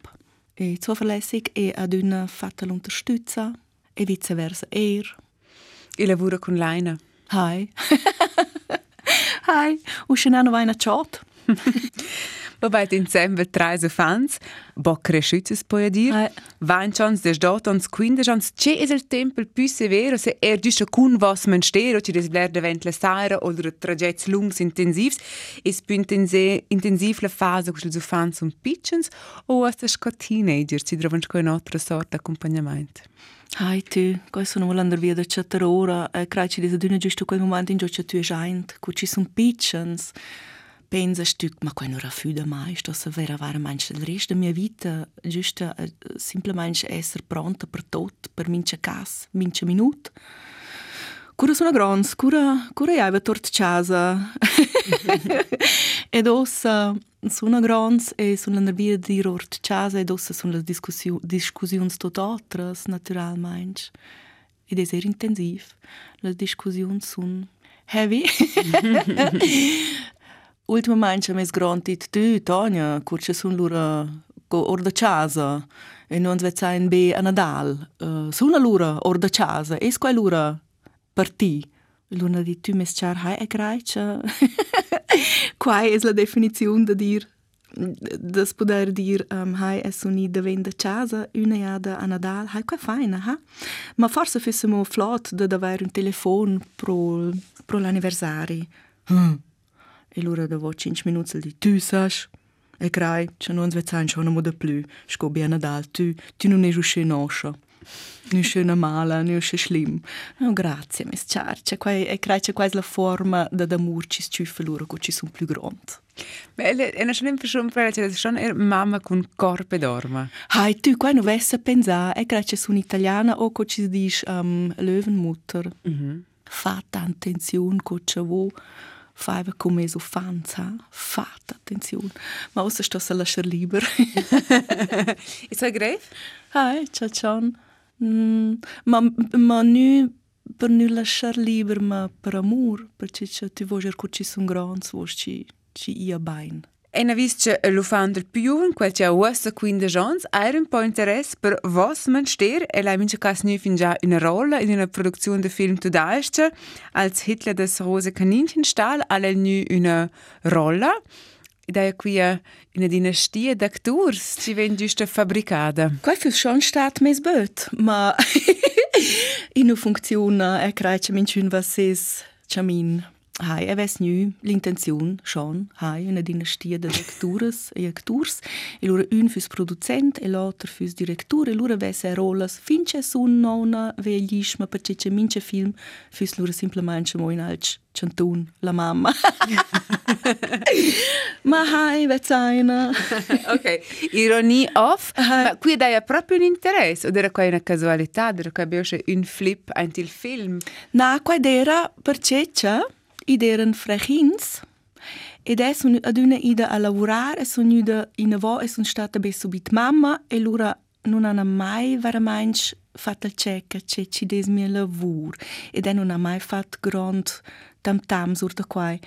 e zuverlässig e ad una fatta l'unterstütza e viceversa er. [LAUGHS] [LAUGHS] E lavora con Leina. Hi. Hi, uscenano vai na chat. Wobei insieme drei so fans, bo cresciutis poi a dir, vain chans des dotons quinde chans che es il tempel più severo se er giusto cun was man stero ci des bler devent la saira oder trajets lungs intensivs es più intensiv la fase cus so fans un pitchens o as da sco teenager ci trovan sco in altra sorta accompagnamento. Haj ty, koje su nam ulan dërvje dhe qëtër ora, e kraj që lidhë dy në gjyshtu kojë momentin gjo që ty e zhajnë, ku që sun piqëns, penze shtyk, ma kojë në rafyde ma, ishto se vera varë manjë që dresht, dhe mje vite, gjyshtë simple manjë esër prontë për tot, për minë që kas, minë që minut, Kura sono grons, kura, kura jajve tort qasa. [LAUGHS] Ed ossa, sono grans e sono andare via di ort casa ed ossa sono le discussioni tot altres, naturalmente. Ed è sehr intensiv. Le discussioni sono heavy. [LAUGHS] Ultimamente mi sgrontit tu, Tonia, curce sun lura co or da casa e non svezain be a Nadal. Uh, suna lura or da casa, es quai lura per ti. Luna di tu mes char hai e graicia. [LAUGHS] [LAUGHS] Quai es la definizione da dir das poder dir um, hai es uni da venda casa una jada a Nadal. Hai quai faina ha ma forse fissimo flot da davere un telefon pro pro l'anniversari. Hm. e lura da vo 5 minuti di tu sas? E crai c'è non svezzain schon mo da plü. Sco bi a Nadal tu tu non es usce noscia Nu schöne mala, nu schö schlimm. No, grazie, mis char. C'è quai, e crai c'è quasi la forma da d'amur ci sciuffe loro, co ci sun più grond. Beh, è una schon schon c'è schon er mamma con corpe dorma. Hai, tu quai nu vessa pensa, e crai c'è sun italiana o co ci dis um, Löwenmutter. Mhm. Fata attenzione co c'è vo. Faiva come so fans, ha? Fata attenzione. Ma ossa sto se lasciar liber. [LAUGHS] Ist er greif? Hai, ciao ciao. Mm, ma, ma një për një lëshër liber më për amur, për që që të vojër kur që së ngronë, së vojë që, që i a bajnë. E në visë që Lufandër pjuhën, kua që a uasë kuin dhe zhons, ajrën po interes për vos më në shtirë, e lajmin që kas një finja në rolle, in në produksion dhe film të daeshtë, als Hitler des Rose Kaninchen stahl, alle një në rolle, ideea qui in dinastia d'actors ci e vien giusta fabricada. Quai fius schon stat mes böt, ma in [LAUGHS] funziona e craice minciun vases chamin. Hai, e [LAUGHS] ves nu l'intenzione, schon, hai, una dinastia de lectures e actors, e lura un fürs producent e l'altro fürs director, e lura ves e rolas fince sun nona veglischma, perché c'è mince film. Fürs lura simplemente mo in alc chantun, la mamma. [LAUGHS] ma hai, ves una. [LAUGHS] ok, ironie off, ma qui dai proprio un interesse, o era qua una casualità, era qua abbiamo un flip anche il film. Na, quai dera per ceccia, id eran frechins, ed è sun ad una ida a lavorare, sun ida in avo e sun stata be subit mamma, e lura non hanno mai veramente fatto il cecca, che ci des mio lavoro, ed è non ha mai fatto grand tam tam sur da quai.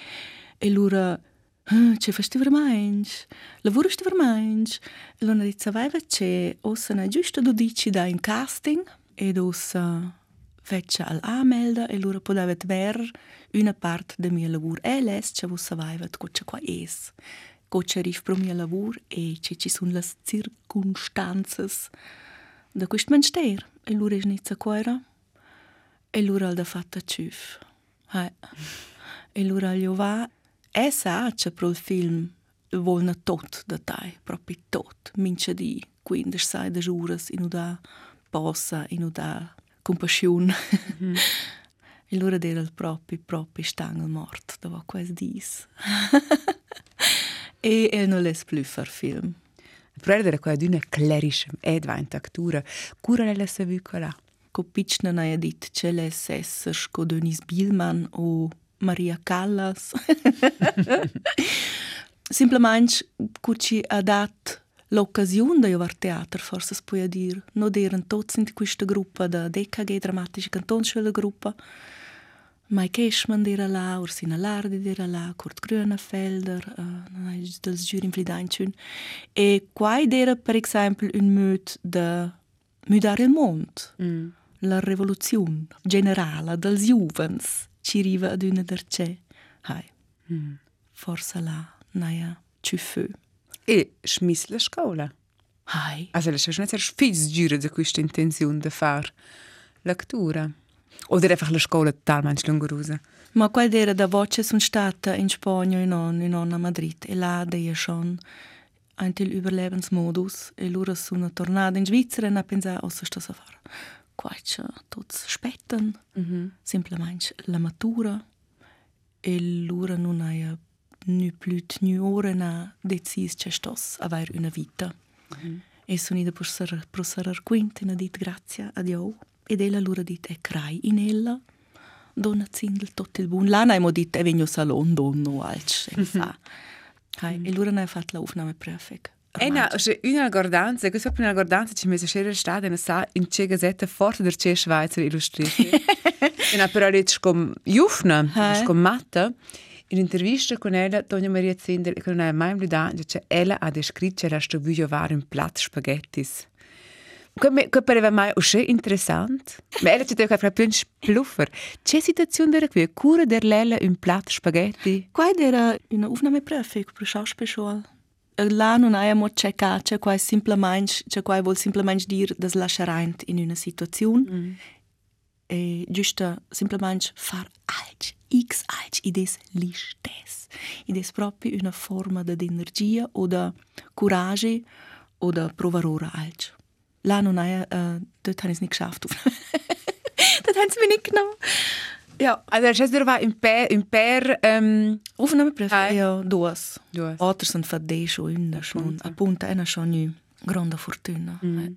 E lura, "Ah, ce fasti veramente? Lavorasti veramente? E lura dice, vai che ossa giusto do dici da in casting, ed ossa fece al amelda e lura podeva ver una parte del mio lavoro e les che vos savaiva cosa qua es. Cosa rif pro mio lavoro e che ci sono le circunstanze da questo menster. E lura es nizza quaira e lura al da fatta ciuf. Hai. E lura al va e sa che pro il film volna tot da tai, proprio tot. Mince di 15 giuras in uda possa, in compassiun. Mm. e [LAUGHS] loro era il proprio, proprio stangel morto, dove quasi dis. [LAUGHS] e el non les più far film. Prendere quella d'una clerischem e diventa attura, cura le se vicola. Copična naj je dit, če le sesrš kot Denis Bilman o Marija Callas. [LAUGHS] Simplemente, kuči adat l'occasione di aver teatro, forse si può dire. Non erano tutti in questa gruppa, da DKG Dramatische Kantonsschule gruppa. Mai Cashman era là, Ursina Lardi era là, Kurt Grönefelder, uh, dels Jurin Flidainchun. E qua era, per esempio, un mood de mudare il mondo. Mm. La rivoluzione generale dels juvens ci arriva ad una derce. Hai. Mm. Forse là, naia, ci fu. E smiss la scuola. Hai. Also, das ist nicht sehr viel giuro da questa intenzione di fare lettura. Oder einfach la scuola totalmente lungosa. Ma qua era da voce sono stata in Spagna e non, in non a Madrid. E là deia schon ein til Überlebensmodus. E loro sono tornata in Svizzera e ha pensato, oh, so sto a fare. Qua c'è tutti spetten, mm -hmm. semplicemente la matura. E loro non hanno nu più nu ore na deciso che sto a avere una vita. Mm -hmm. E sono ida per prosserar quinta e ha detto grazie a Dio. Ed ella allora dit e crai in ella donna zindel tot il bun. Lana emo dit e vegno salon donno alc. E fa. [LAUGHS] Hai, e allora ne ha fatto l'aufnahme perfect. E na, se una guardanza, che sopra una guardanza ci mese scere stata e sa in ce gazzetta forte der ce Schweizer illustriert. e [LAUGHS] na però dit scom jufna, scom matta. In un'intervista con ella, Tonia Maria Zindel, che non ha mai blüdato, che ella ha descritto la sto voglio fare un piatto spaghettis. Che pareva mai uscì interessante. Ma ella ci deve fare più un spluffer. C'è situazione era qui? Cura der Lella un piatto spaghetti? Qua era una aufnahme perfect per Schauspielschule. Là non abbiamo cercato, c'è qua semplicemente, c'è qua vuol semplicemente dire das lasciare in una situazione. Mm. Giusto semplicemente far alt, x alt, ides listes. Ides proprio una forma di energia o di coraggio o di provare alt. La non hai, uh, dort habe ich es nicht geschafft. [LAUGHS] dort haben sie mich nicht genommen. Ja, also hast du war im per im per ähm Aufnahmeprüfung? Ja, duas. Duas. Outros sind fadei schon in schon. Appunto, è schon nu. Grande fortuna. Mm.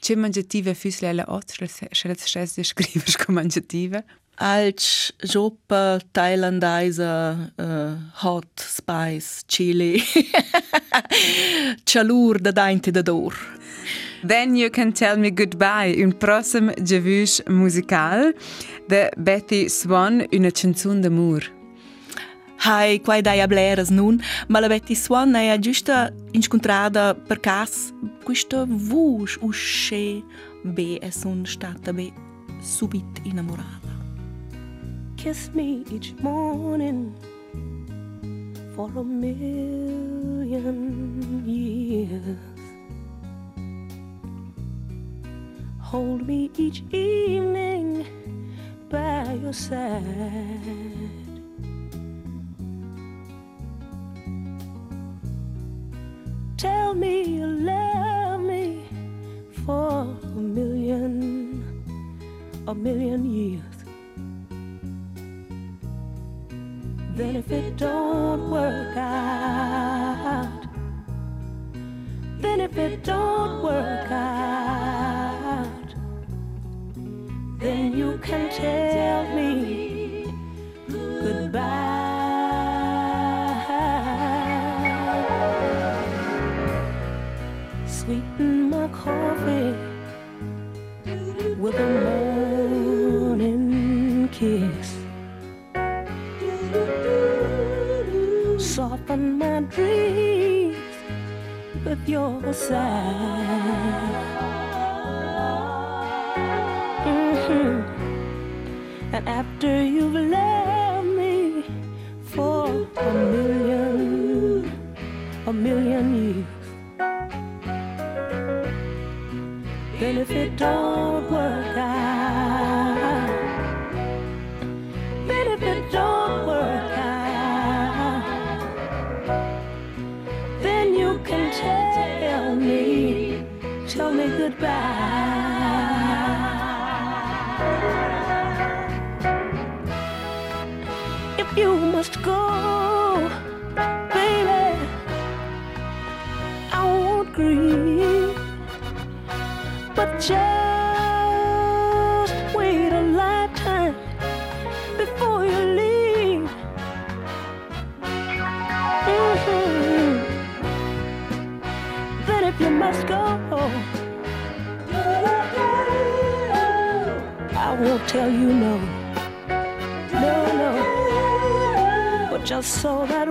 C'è mangiative füslele altre, se le stesse scrivere come [LAUGHS] mangiative? Alch, joppa, thailandaise, uh, hot, spice, chili. [LAUGHS] Chalur da dainte da dor. Then You Can Tell Me Goodbye, un prossimo giavush musical de Betty Swan, una canzone d'amor. Hai, quai dai a bleras nun, ma la Betty Swan è giusta incontrata per caso questa voce usce be e son stata be subito innamorata. Kiss me each morning for a million years. hold me each evening by your side. Tell me you love me for a million, a million years. Then if it don't work out, then if it don't work out then you can tell me goodbye. Sweeten my coffee with a morning kiss. Soften my dreams with your sigh. Mm-hmm. And after you've tell you no, no, no, but just so that.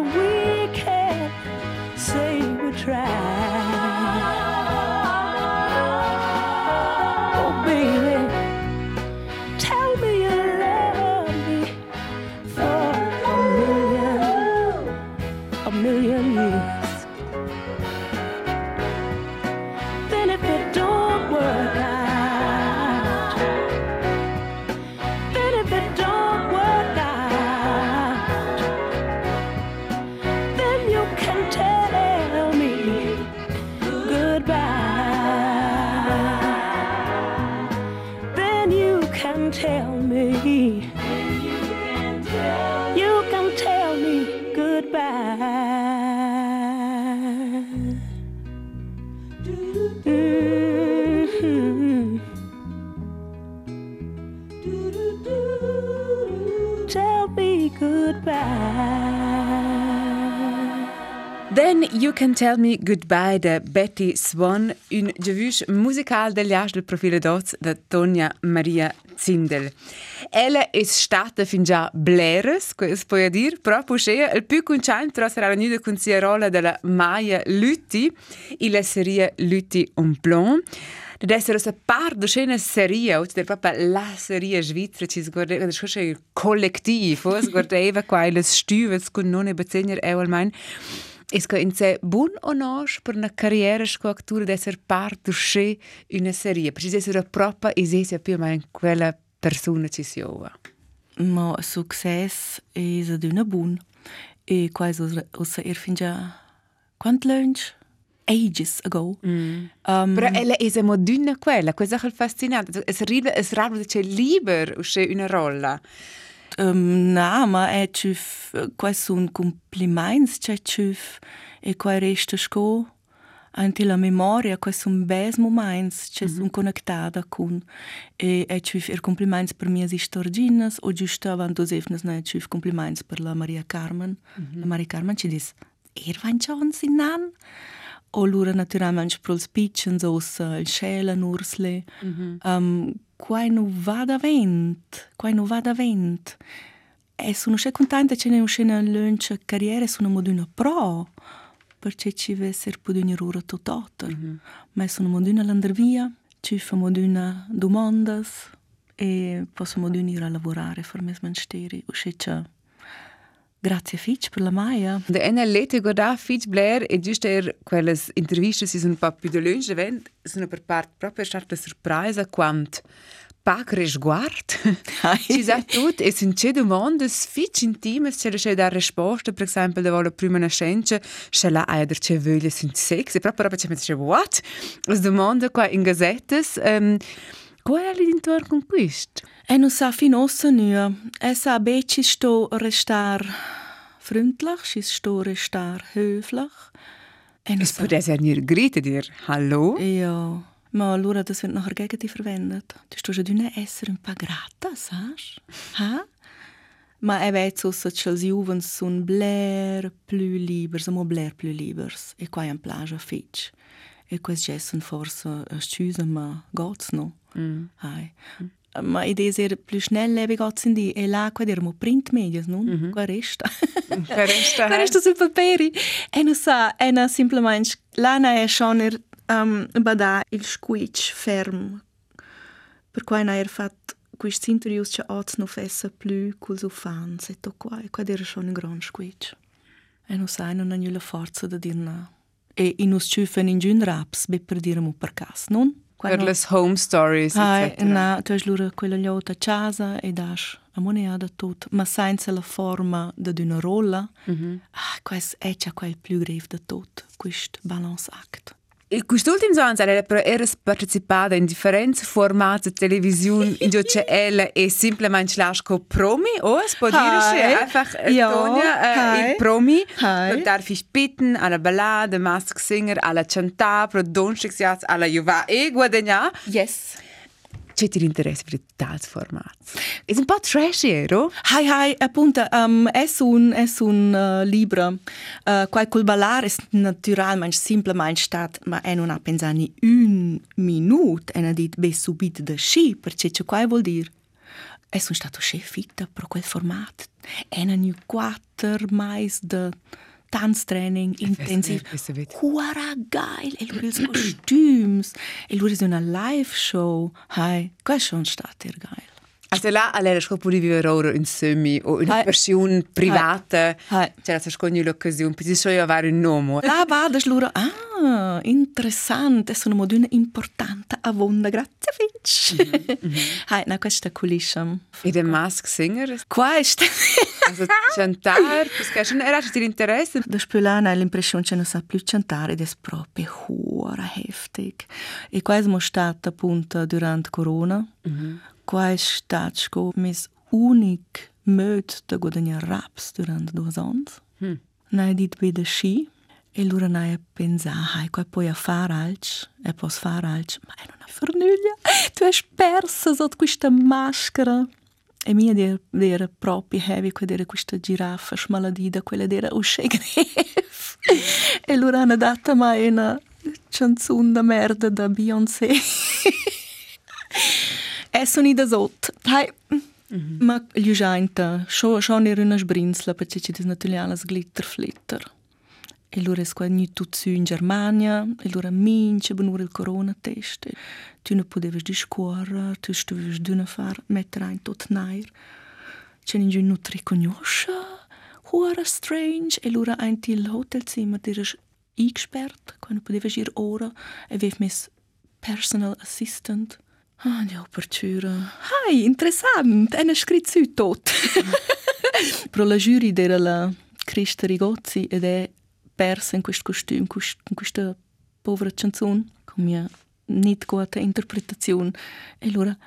Can Tell Me Goodbye de Betty Swan, un giavush musical degli age del profilo doz de Tonia Maria Zindel. Ella è stata fin già bleres, questo puoi dire, però puscea il più conciante però sarà venuta con sia rolla della Maya Lutti, la serie Lutti un plomb. Ded essere una parte di una serie, o del proprio la serie svizzera, ci sguardava, das ist ein Kollektiv, o sguardava qua le stuves con non e bezegner e Est-ce que c'est bon ou non pour une carrière d'acteur d'être part de une e série? Parce que c'est propre et c'est plus ou moins quelle personne qui si Ma success est d'une bonne. Et quoi est-ce que finja quant lunch? Ages ago. Mm. Um, Però ella è moderna quella, questa è affascinante. È raro che è libera, c'è una rolla. um, nama e qyf, quai sun complimains që qyf, e quai reste shko, anti la memoria, quai sun bes moments që mhm. sun conectada kun, e, e qyf er complimains për mia istorginas, o gjyshtë avan dozefnës na e qyf complimains për la Maria Carmen, mm -hmm. la Maria Carmen që dis, er van qonë nan, O lura naturalmente pro els pitchens os uh, il scela nursle. Mm -hmm. um, quai nu va da vent, quai nu va da vent. E sono sche contenta che ne un scena lunch carriera sono moduna pro. Perché ci ve ser poduni rura tototter. Mm -hmm. Ma sono moduna landar via, ci fa moduna domandas e posso moduna ir a lavorare per mes mansteri. Usce Grazie Fitch per la Maia. De ena lete guarda Fitch Blair e giusto er quelles interviste si sono po' più de lunch event sono per parte proprio stata sorpresa quant pac resguard. Ci sa tut e sin c'è domandas fitch intimes c'è c'è da risposta per esempio da vola prima na scienza c'è la ai der c'è voglia sin sex e proprio proprio c'è what? Las domanda qua in gazettes um, Qual é l'intorno con questo? E non sa fin ossa nua. E sa beci sto restar freundlich, si sto restar höflich. E non sa... Es ihr gritet ihr Hallo? Ja. Ma allora das wird nachher gegen dich verwendet. Du hast ja dünne Esser ein paar gratis, hast Ha? Ma è vezzo se c'è il giovane sono bler più liberi, siamo bler più liberi. E qua è un plage fitch. E questo gesto forse eh, scusa, ma gots no. Mm. Hai. Mm. Ma idee ser più snelle e gots in di e là qua dirmo print medias, non? Mm -hmm. Qua resta. Qua resta. qua resta sul paperi. E non sa, e na simplemente lana è schoner um, bada il squitch ferm. Per qua na er fat quist interviews che oz no fessa più col so fans e to qua. E qua dir schon un gran squitch. E non sa, non ha nulla forza da dir na. E in us ciufen in giun raps, be per dirmo per cas, non? Per le home stories, Hai, etc. na, tu hai lura quella liota a casa e dash a monea da tot, ma senza la forma di una rolla. Mm -hmm. Ah, questo è già quel più grave da tot, questo balance act. E quest'ultimo anno ella però era partecipata in differenti formati di televisione in cui ella e semplicemente lasco promi o es può dire che einfach Ja, Tonia äh, hai. il promi. Darf ich bitten alla ballade Mask Singer alla cantare pro Donnerstagsjazz alla Juva e guadagna Yes. C'è interesse per tali formati è un po' trashy vero? Hai, hai, appunto, um, è un, è un uh, libro. Uh, col ballare è naturalmente semplicemente stat, ma è non ha pensato ni un minuto e ha detto, beh, subito da sci, perché c'è quai vuol dire. e sono stato fitta per quel formato. Erano quattro mesi di Tanztraining intensiv. Huara geil, Er wurde so Kostüms, Er wurde so eine Live-Show. Hi, kann schon statt, geil. Also là all'era scopo di vivere ora insieme o una Hai. versione privata. Hai. C'era la seconda l'occasione, per so io avere un nome. Là vado loro, ah, interessante, sono moduna importante a vonda, grazie Finch. Hai, na questa culissa. E der Mask Singer, Questo. also cantare, perché non era ti interesse. Da spulana hai l'impressione che non sa più cantare ed è proprio ora heftig. E qua è stata appunto durante Corona. Qua è stato sco mis unic möd da guadagnare raps durante due anni. Hmm. Nai dit vede sci e lura nai a pensare, hai qua poi a fare alci e posso fare alci, ma è una fornuglia. Tu hai persa sotto questa maschera. E mia der, der proprio heavy, quella era questa giraffa smaladita, quella era usce gref. e loro hanno dato me una canzone da merda da Beyoncé. Esso ni da zot. Hai. Ma ljužajnta, šo, šo ne runa žbrinsla, pa če če ti znatuljala z glitter flitter. E lura è qua ni tu zu in Germania, e lura mince benur il corona test. Tu ne podevi di scuola, tu stuvi di una far mettere in tot nair. C'è in giù nutri conosce, ora strange, e lura ein til hotelzimmer dir is eingesperrt, quando podevi ir ora, e vef mes personal assistant. Ah, die apertura. Hai, interessant, è scritto tot. [LAUGHS] Pro la jury era la Krista Rigozzi ed è persa in questo costume, in quest- in questa povera canzone, con mia nicht gute Interpretation. E allora,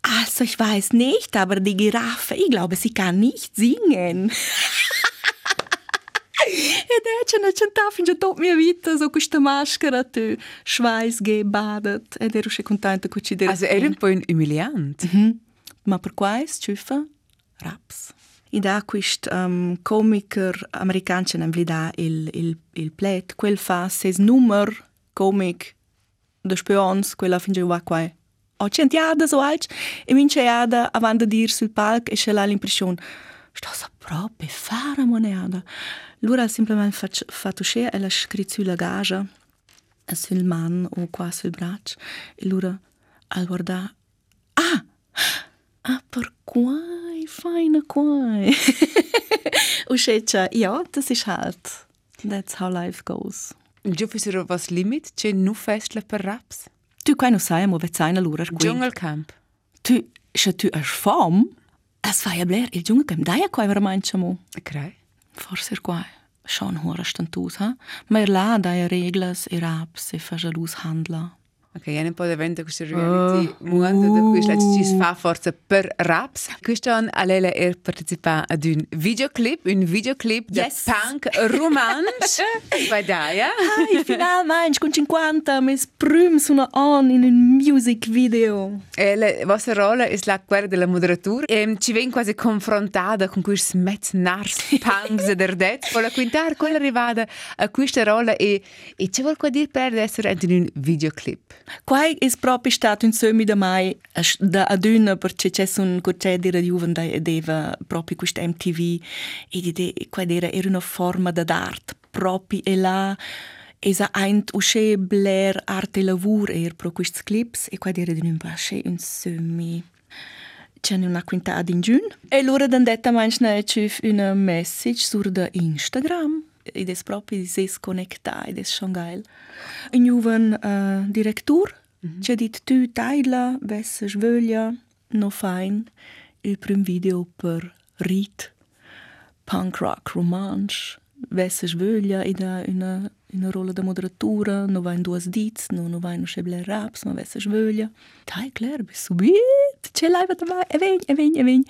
also ich weiß nicht, aber die Giraffe, ich glaube, sie kann nicht singen. [LAUGHS] Ed è c'è una cantata fin già tutta mia vita, so questa maschera, tu schweiß gebadet, ed ero schon contenta che ci Also era un po' umiliante. Mhm. Ma per quais ciuffa raps. I da quist um, comiker american ce n'em da il, il, il plet, quel fa ses nummer comic de spions, quella finge va qua. Ho centiada so alt, e min ceada avant de dir sul palc e c'è là l'impressione sto sa proprio fare moneda. Lura semplicemente fac- fatto sce e la gaja sul man o qua sul braccio e lura al guarda ah! Ah per quai? Feine quai? [LAUGHS] O sceccia ja das ist halt. That's how life goes. Und giù fissero was limit, c'è nu festla per raps. tu quai non sai mo sai lura Dschungelcamp. tu se tu es fam es fa ja bler il junge kem da ja quai veramente mo. Okay. Forse qua schon hörst Stand aus. Mer lada i Regeln, i raps i fajalus handla. Ok, io non posso vedere questa reality mondo da la ci fa forza per raps. Anno Alela è partecipa ad un videoclip, un videoclip Yes. punk romance. Vai dai, eh? Ai, finalmente con 50 mes prüm sono on in un music video. E la vostra rola è la quella della moderatura e ci viene quasi confrontata con questi metznars punks der det. Vola quintar quella arrivata a questa rola e, e ci vuol qua dire per essere in un videoclip. Quai es propi stat un sömi da mai da adüna per che c'è un corce di radiuven da deva propi quest MTV e di de quai era era una forma da d'art propi e la Es eint usche bler arte lavur er pro quist clips e quai era di un basche un sömi c'è una quinta ad ingiun. E lura dan detta manchna c'è una message sur da Instagram. ideias propis, ideias conectar, ideias Xangai. Em Juven, uh, eh, diretor, mm -hmm. dit tu teile, besser schwölja, no fein, über ein Video per Punk-Rock-Romanche, besser schwölja, eh, in einer in der Rolle der Moderatura, no vain duas dits, no no vain schebler raps, no vessa svöglia. Tai clair, bis subit, ce laiva da vai, e vegn, e vegn, e vegn.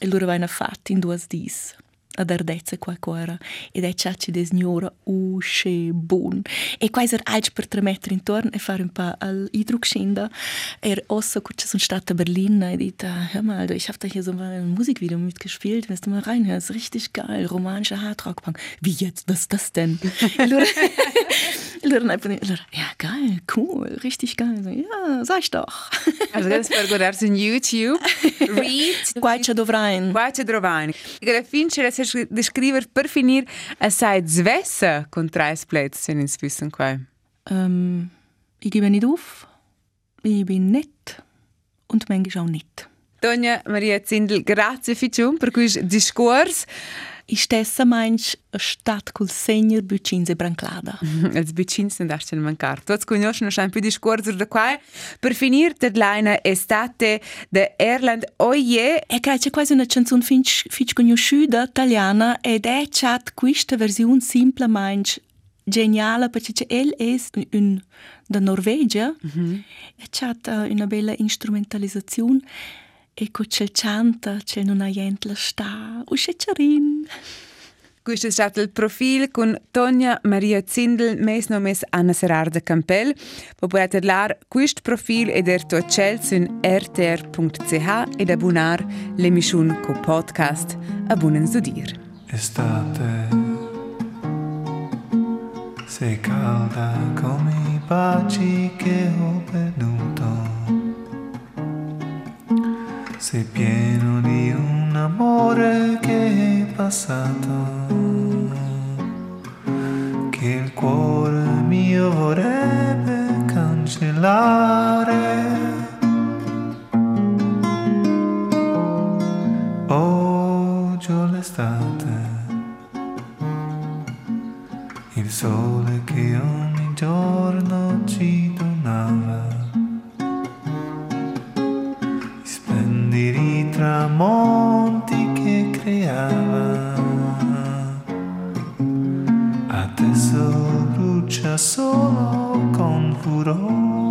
E lura vain a fat in duas dits ad ardezza qua cuora ed è ciacci de signora usce bun e quasi er alc per tre metri intorno e fare un po' al idruk scenda er kurz sono stata a Berlin e dit hör mal ich habe da hier so mal ein Musikvideo mitgespielt wenn du mal reinhörst richtig geil romanischer Hardrockpunk. Wie jetzt? Was ist das denn? [LAUGHS] Allora, [LAUGHS] allora, ja geil cool richtig geil. So, ja sag ich doch. [LAUGHS] Also das per guardarsi in YouTube. Read qua c'è dovrain qua c'è dovrain la fincere se descriver per finir a sai zvessa con tre splits in wissen qua ähm, ich gebe nicht auf. Ich bin nett und manchmal auch nicht. Tonja Maria Zindel, grazie ficium per questo discorso. I stessa meins a stat cul senior bucins e branclada. Els bucins sind erst in mancar. Tots conosci noch ein peu di scorzer da qua. Per finir der leina estate de Erland oie, E cai c'è quasi una canzone finch finch conosciuta italiana ed è chat questa versione simple meins genială, pentru că el este un, de Norvegia, mm -hmm. e chat uh, una bella instrumentalizațiune. E co c'è canta c'è non ha la sta c'è charin Questo è stato il profilo con Tonia Maria Zindel, mes nomes Anna Serrar de Campel. Potete parlare questo profilo ed er to cel su rtr.ch ed abbonare l'emissione co podcast. Abbunen studir. Estate sei calda come i baci che ho perduto sei pieno di un amore che è passato, che il cuore mio vorrebbe cancellare. Oggi ho l'estate, il sole che ogni giorno ci donava. monte che creava. Adesso brucia solo con furore.